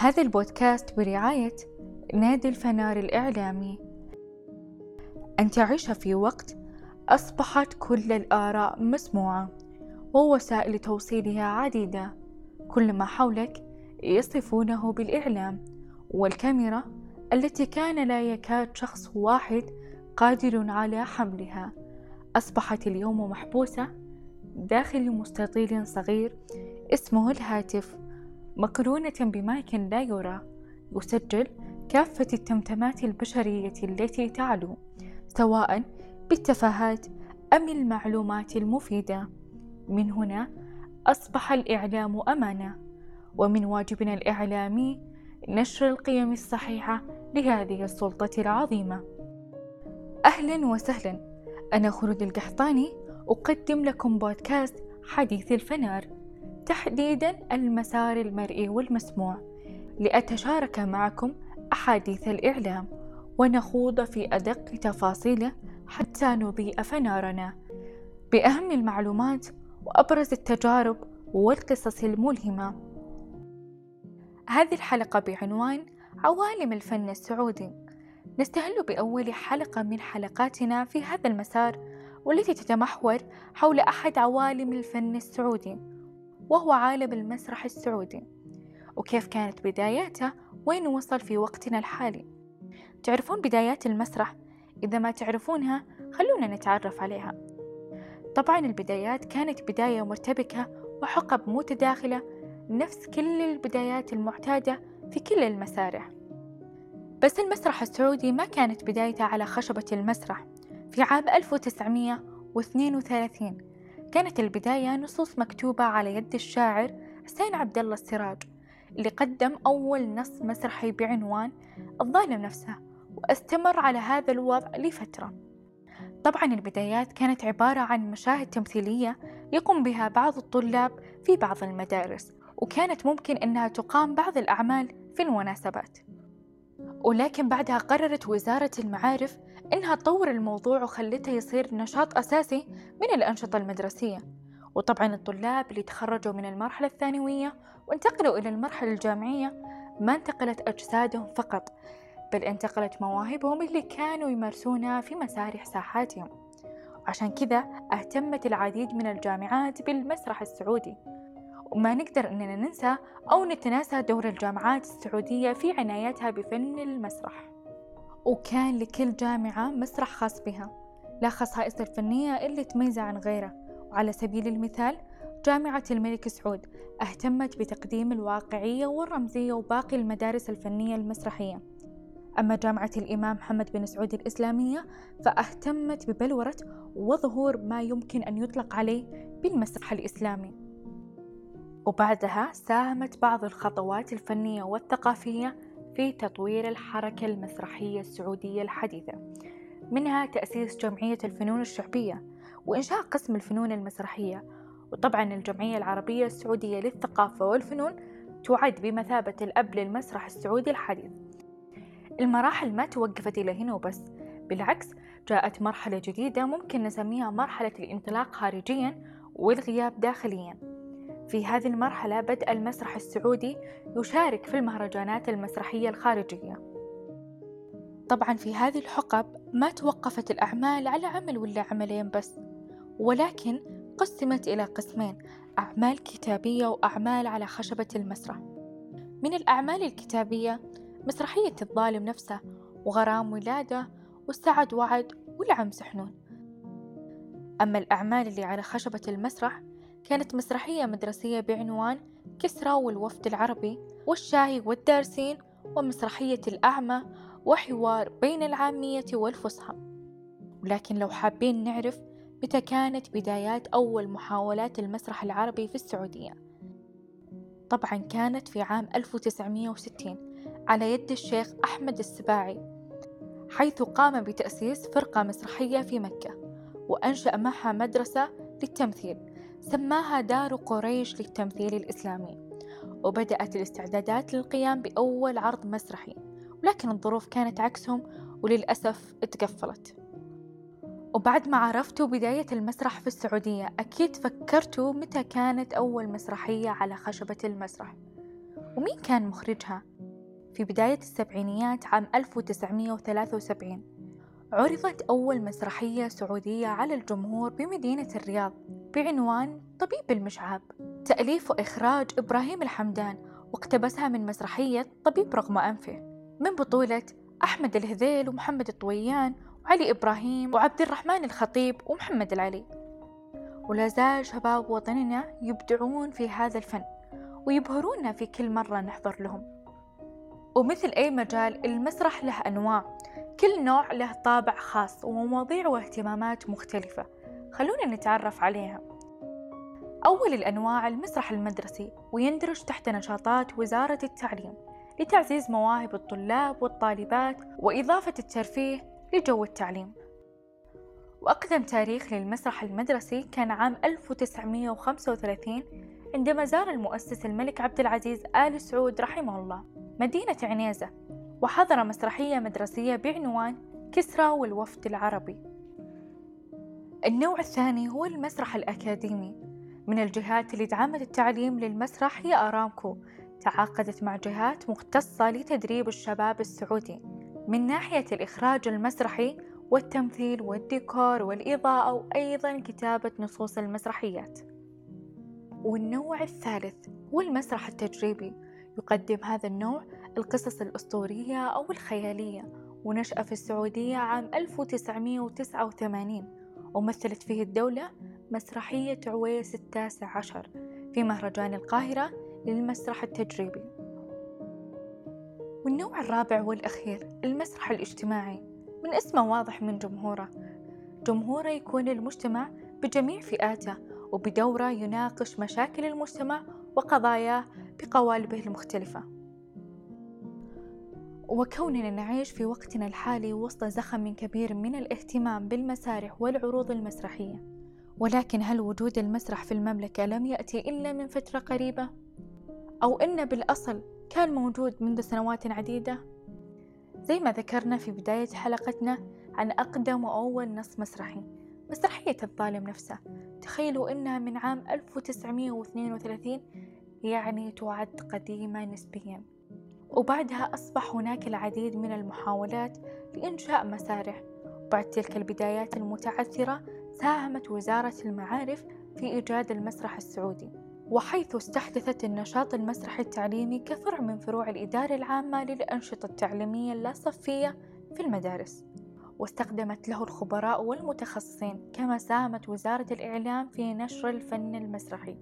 هذا البودكاست برعاية نادي الفنار الإعلامي. أن تعيش في وقت أصبحت كل الآراء مسموعة ووسائل توصيلها عديدة. كل ما حولك يصفونه بالإعلام والكاميرا التي كان لا يكاد شخص واحد قادر على حملها. أصبحت اليوم محبوسة داخل مستطيل صغير اسمه الهاتف. مقرونة بمايك لا يرى يسجل كافة التمتمات البشرية التي تعلو سواء بالتفاهات أم المعلومات المفيدة. من هنا أصبح الإعلام أمانة ومن واجبنا الإعلامي نشر القيم الصحيحة لهذه السلطة العظيمة. أهلا وسهلا أنا خلود القحطاني أقدم لكم بودكاست حديث الفنار. تحديدا المسار المرئي والمسموع لأتشارك معكم أحاديث الإعلام ونخوض في أدق تفاصيله حتى نضيء فنارنا. بأهم المعلومات وأبرز التجارب والقصص الملهمة. هذه الحلقة بعنوان عوالم الفن السعودي. نستهل بأول حلقة من حلقاتنا في هذا المسار والتي تتمحور حول أحد عوالم الفن السعودي. وهو عالم المسرح السعودي. وكيف كانت بداياته؟ وين وصل في وقتنا الحالي؟ تعرفون بدايات المسرح؟ إذا ما تعرفونها خلونا نتعرف عليها. طبعا البدايات كانت بداية مرتبكة وحقب متداخلة نفس كل البدايات المعتادة في كل المسارح. بس المسرح السعودي ما كانت بدايته على خشبة المسرح. في عام 1932 كانت البداية نصوص مكتوبة على يد الشاعر حسين عبد الله السراج اللي قدم أول نص مسرحي بعنوان الظالم نفسه واستمر على هذا الوضع لفترة. طبعا البدايات كانت عبارة عن مشاهد تمثيلية يقوم بها بعض الطلاب في بعض المدارس وكانت ممكن أنها تقام بعض الأعمال في المناسبات. ولكن بعدها قررت وزارة المعارف إنها تطور الموضوع وخلته يصير نشاط أساسي من الأنشطة المدرسية. وطبعا الطلاب اللي تخرجوا من المرحلة الثانوية وانتقلوا إلى المرحلة الجامعية ما انتقلت أجسادهم فقط بل انتقلت مواهبهم اللي كانوا يمارسونها في مسارح ساحاتهم. وعشان كذا اهتمت العديد من الجامعات بالمسرح السعودي وما نقدر أننا ننسى أو نتناسى دور الجامعات السعودية في عنايتها بفن المسرح. وكان لكل جامعة مسرح خاص بها لا خصائص الفنية اللي تميزها عن غيره وعلى سبيل المثال جامعة الملك سعود اهتمت بتقديم الواقعية والرمزية وباقي المدارس الفنية المسرحية. أما جامعة الإمام محمد بن سعود الإسلامية فاهتمت ببلورة وظهور ما يمكن أن يطلق عليه بالمسرح الإسلامي. وبعدها ساهمت بعض الخطوات الفنية والثقافية في تطوير الحركة المسرحية السعودية الحديثة. منها تأسيس جمعية الفنون الشعبية وإنشاء قسم الفنون المسرحية. وطبعا الجمعية العربية السعودية للثقافة والفنون تعد بمثابة الأب للمسرح السعودي الحديث. المراحل ما توقفت إلى هنا وبس. بالعكس جاءت مرحلة جديدة ممكن نسميها مرحلة الانطلاق خارجيا والغياب داخليا. في هذه المرحلة بدأ المسرح السعودي يشارك في المهرجانات المسرحية الخارجية. طبعا في هذه الحقب ما توقفت الأعمال على عمل ولا عملين بس ولكن قسمت إلى قسمين أعمال كتابية وأعمال على خشبة المسرح. من الأعمال الكتابية مسرحية الظالم نفسه وغرام ولادة والسعد وعد والعم سحنون. أما الأعمال اللي على خشبة المسرح كانت مسرحية مدرسية بعنوان كسرى والوفد العربي والشاهي والدارسين ومسرحية الأعمى وحوار بين العامية والفصحى. ولكن لو حابين نعرف متى كانت بدايات أول محاولات المسرح العربي في السعودية. طبعا كانت في عام 1960 على يد الشيخ أحمد السباعي حيث قام بتأسيس فرقة مسرحية في مكة وأنشأ معها مدرسة للتمثيل. سماها دار قريش للتمثيل الإسلامي وبدأت الاستعدادات للقيام بأول عرض مسرحي ولكن الظروف كانت عكسهم وللأسف اتقفلت. وبعد ما عرفتوا بداية المسرح في السعودية أكيد فكرتوا متى كانت أول مسرحية على خشبة المسرح. ومين كان مخرجها؟ في بداية السبعينيات عام 1973 عرضت أول مسرحية سعودية على الجمهور بمدينة الرياض. بعنوان طبيب المشعاب تأليف وإخراج إبراهيم الحمدان واقتبسها من مسرحية طبيب رغم أنفه. من بطولة أحمد الهذيل ومحمد الطويان وعلي إبراهيم وعبد الرحمن الخطيب ومحمد العلي. ولا زال شباب وطننا يبدعون في هذا الفن ويبهرونا في كل مرة نحضر لهم. ومثل أي مجال المسرح له أنواع كل نوع له طابع خاص ومواضيع واهتمامات مختلفة. خلونا نتعرف عليها. أول الأنواع المسرح المدرسي ويندرج تحت نشاطات وزارة التعليم لتعزيز مواهب الطلاب والطالبات وإضافة الترفيه لجو التعليم. وأقدم تاريخ للمسرح المدرسي كان عام 1935 عندما زار المؤسس الملك عبد العزيز آل سعود رحمه الله مدينة عنيزة وحضر مسرحية مدرسية بعنوان كسرى والوفد العربي. النوع الثاني هو المسرح الأكاديمي. من الجهات اللي دعمت التعليم للمسرح هي أرامكو تعاقدت مع جهات مختصة لتدريب الشباب السعودي. من ناحية الإخراج المسرحي والتمثيل والديكور والإضاءة وأيضا كتابة نصوص المسرحيات. والنوع الثالث هو المسرح التجريبي. يقدم هذا النوع القصص الأسطورية أو الخيالية ونشأ في السعودية عام 1989 ومثلت فيه الدولة مسرحية عويس التاسع عشر في مهرجان القاهرة للمسرح التجريبي. والنوع الرابع والأخير المسرح الاجتماعي من اسمه واضح من جمهوره. جمهوره يكون المجتمع بجميع فئاته وبدوره يناقش مشاكل المجتمع وقضاياه بقوالبه المختلفة. وكوننا نعيش في وقتنا الحالي وسط زخم كبير من الاهتمام بالمسارح والعروض المسرحية ولكن هل وجود المسرح في المملكة لم يأتي إلا من فترة قريبة؟ أو إن بالأصل كان موجود منذ سنوات عديدة؟ زي ما ذكرنا في بداية حلقتنا عن أقدم وأول نص مسرحي مسرحية الظالم نفسه تخيلوا إنها من عام 1932 يعني تعد قديمة نسبيا وبعدها أصبح هناك العديد من المحاولات لإنشاء مسارح. وبعد تلك البدايات المتعثرة ساهمت وزارة المعارف في إيجاد المسرح السعودي وحيث استحدثت النشاط المسرحي التعليمي كفرع من فروع الإدارة العامة للأنشطة التعليمية اللاصفية في المدارس. واستخدمت له الخبراء والمتخصصين كما ساهمت وزارة الإعلام في نشر الفن المسرحي.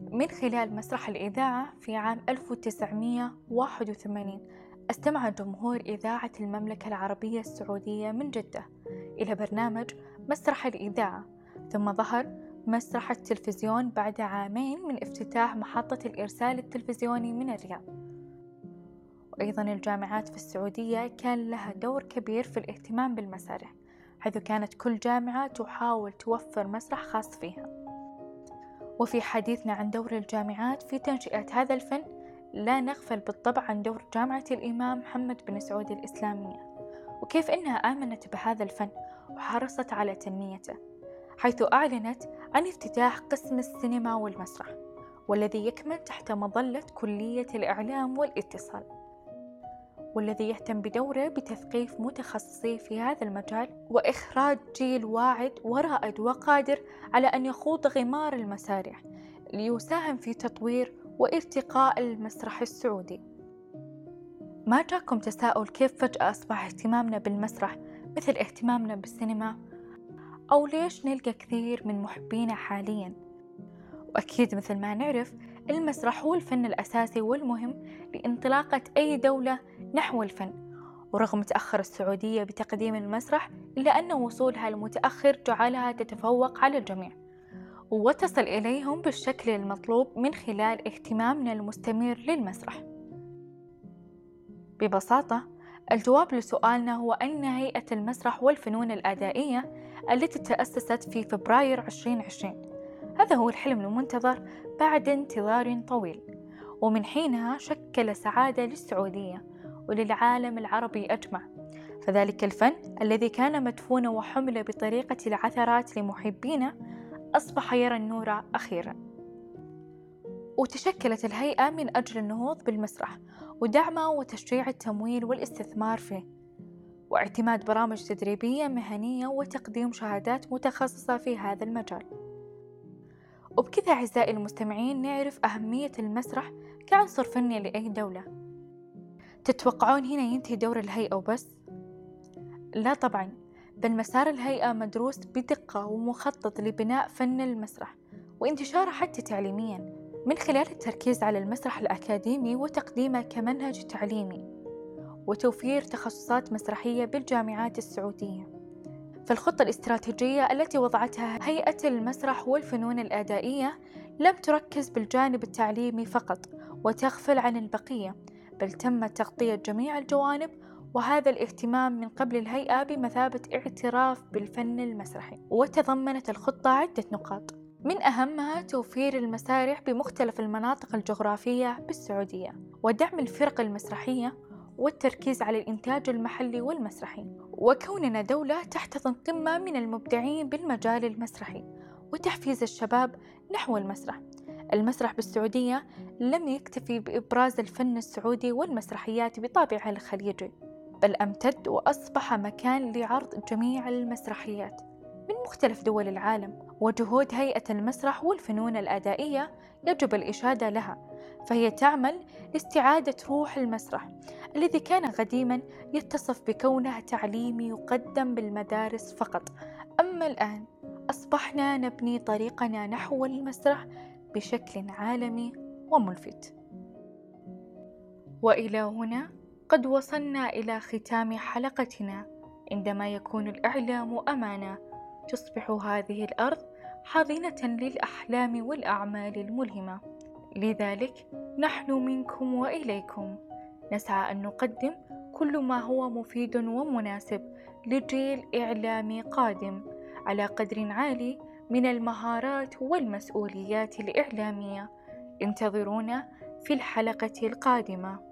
من خلال مسرح الإذاعة في عام 1981 استمع جمهور إذاعة المملكة العربية السعودية من جدة إلى برنامج مسرح الإذاعة ثم ظهر مسرح التلفزيون بعد عامين من افتتاح محطة الإرسال التلفزيوني من الرياض. وأيضا الجامعات في السعودية كان لها دور كبير في الاهتمام بالمسارح حيث كانت كل جامعة تحاول توفر مسرح خاص فيها. وفي حديثنا عن دور الجامعات في تنشئة هذا الفن لا نغفل بالطبع عن دور جامعة الإمام محمد بن سعود الإسلامية. وكيف إنها آمنت بهذا الفن وحرصت على تنميته حيث أعلنت عن افتتاح قسم السينما والمسرح والذي يكمن تحت مظلة كلية الإعلام والاتصال. والذي يهتم بدوره بتثقيف متخصصي في هذا المجال وإخراج جيل واعد ورائد وقادر على أن يخوض غمار المسارح ليساهم في تطوير وارتقاء المسرح السعودي. ما جاكم تساؤل كيف فجأة أصبح اهتمامنا بالمسرح مثل اهتمامنا بالسينما؟ أو ليش نلقى كثير من محبينا حاليا؟ وأكيد مثل ما نعرف المسرح هو الفن الأساسي والمهم لإنطلاقة أي دولة نحو الفن. ورغم تأخر السعودية بتقديم المسرح إلا أن وصولها المتأخر جعلها تتفوق على الجميع. وتصل إليهم بالشكل المطلوب من خلال اهتمامنا المستمر للمسرح. ببساطة الجواب لسؤالنا هو أن هيئة المسرح والفنون الأدائية التي تأسست في فبراير 2020 هذا هو الحلم المنتظر بعد انتظار طويل. ومن حينها شكل سعادة للسعودية. وللعالم العربي أجمع. فذلك الفن الذي كان مدفونا وحمل بطريقة العثرات لمحبينه أصبح يرى النور أخيرا. وتشكلت الهيئة من أجل النهوض بالمسرح ودعمه وتشجيع التمويل والاستثمار فيه. واعتماد برامج تدريبية مهنية وتقديم شهادات متخصصة في هذا المجال. وبكذا أعزائي المستمعين نعرف أهمية المسرح كعنصر فني لأي دولة. تتوقعون هنا ينتهي دور الهيئة وبس؟ لا طبعا بل مسار الهيئة مدروس بدقة ومخطط لبناء فن المسرح وانتشاره حتى تعليميا من خلال التركيز على المسرح الأكاديمي وتقديمه كمنهج تعليمي وتوفير تخصصات مسرحية بالجامعات السعودية فالخطة الاستراتيجية التي وضعتها هيئة المسرح والفنون الأدائية لم تركز بالجانب التعليمي فقط وتغفل عن البقية بل تم تغطية جميع الجوانب وهذا الاهتمام من قبل الهيئة بمثابة اعتراف بالفن المسرحي وتضمنت الخطة عدة نقاط. من أهمها توفير المسارح بمختلف المناطق الجغرافية بالسعودية ودعم الفرق المسرحية والتركيز على الإنتاج المحلي والمسرحي وكوننا دولة تحتضن قمة من المبدعين بالمجال المسرحي وتحفيز الشباب نحو المسرح. المسرح بالسعودية لم يكتفي بإبراز الفن السعودي والمسرحيات بطابعها الخليجي بل أمتد وأصبح مكان لعرض جميع المسرحيات من مختلف دول العالم وجهود هيئة المسرح والفنون الأدائية يجب الإشادة لها فهي تعمل لاستعادة روح المسرح الذي كان قديما يتصف بكونه تعليمي يقدم بالمدارس فقط. أما الآن أصبحنا نبني طريقنا نحو المسرح بشكل عالمي وملفت. والى هنا قد وصلنا إلى ختام حلقتنا. عندما يكون الإعلام أمانة تصبح هذه الأرض حاضنة للأحلام والأعمال الملهمة. لذلك نحن منكم وإليكم. نسعى أن نقدم كل ما هو مفيد ومناسب لجيل إعلامي قادم. على قدر عالي من المهارات والمسؤوليات الإعلامية. انتظرونا في الحلقة القادمة.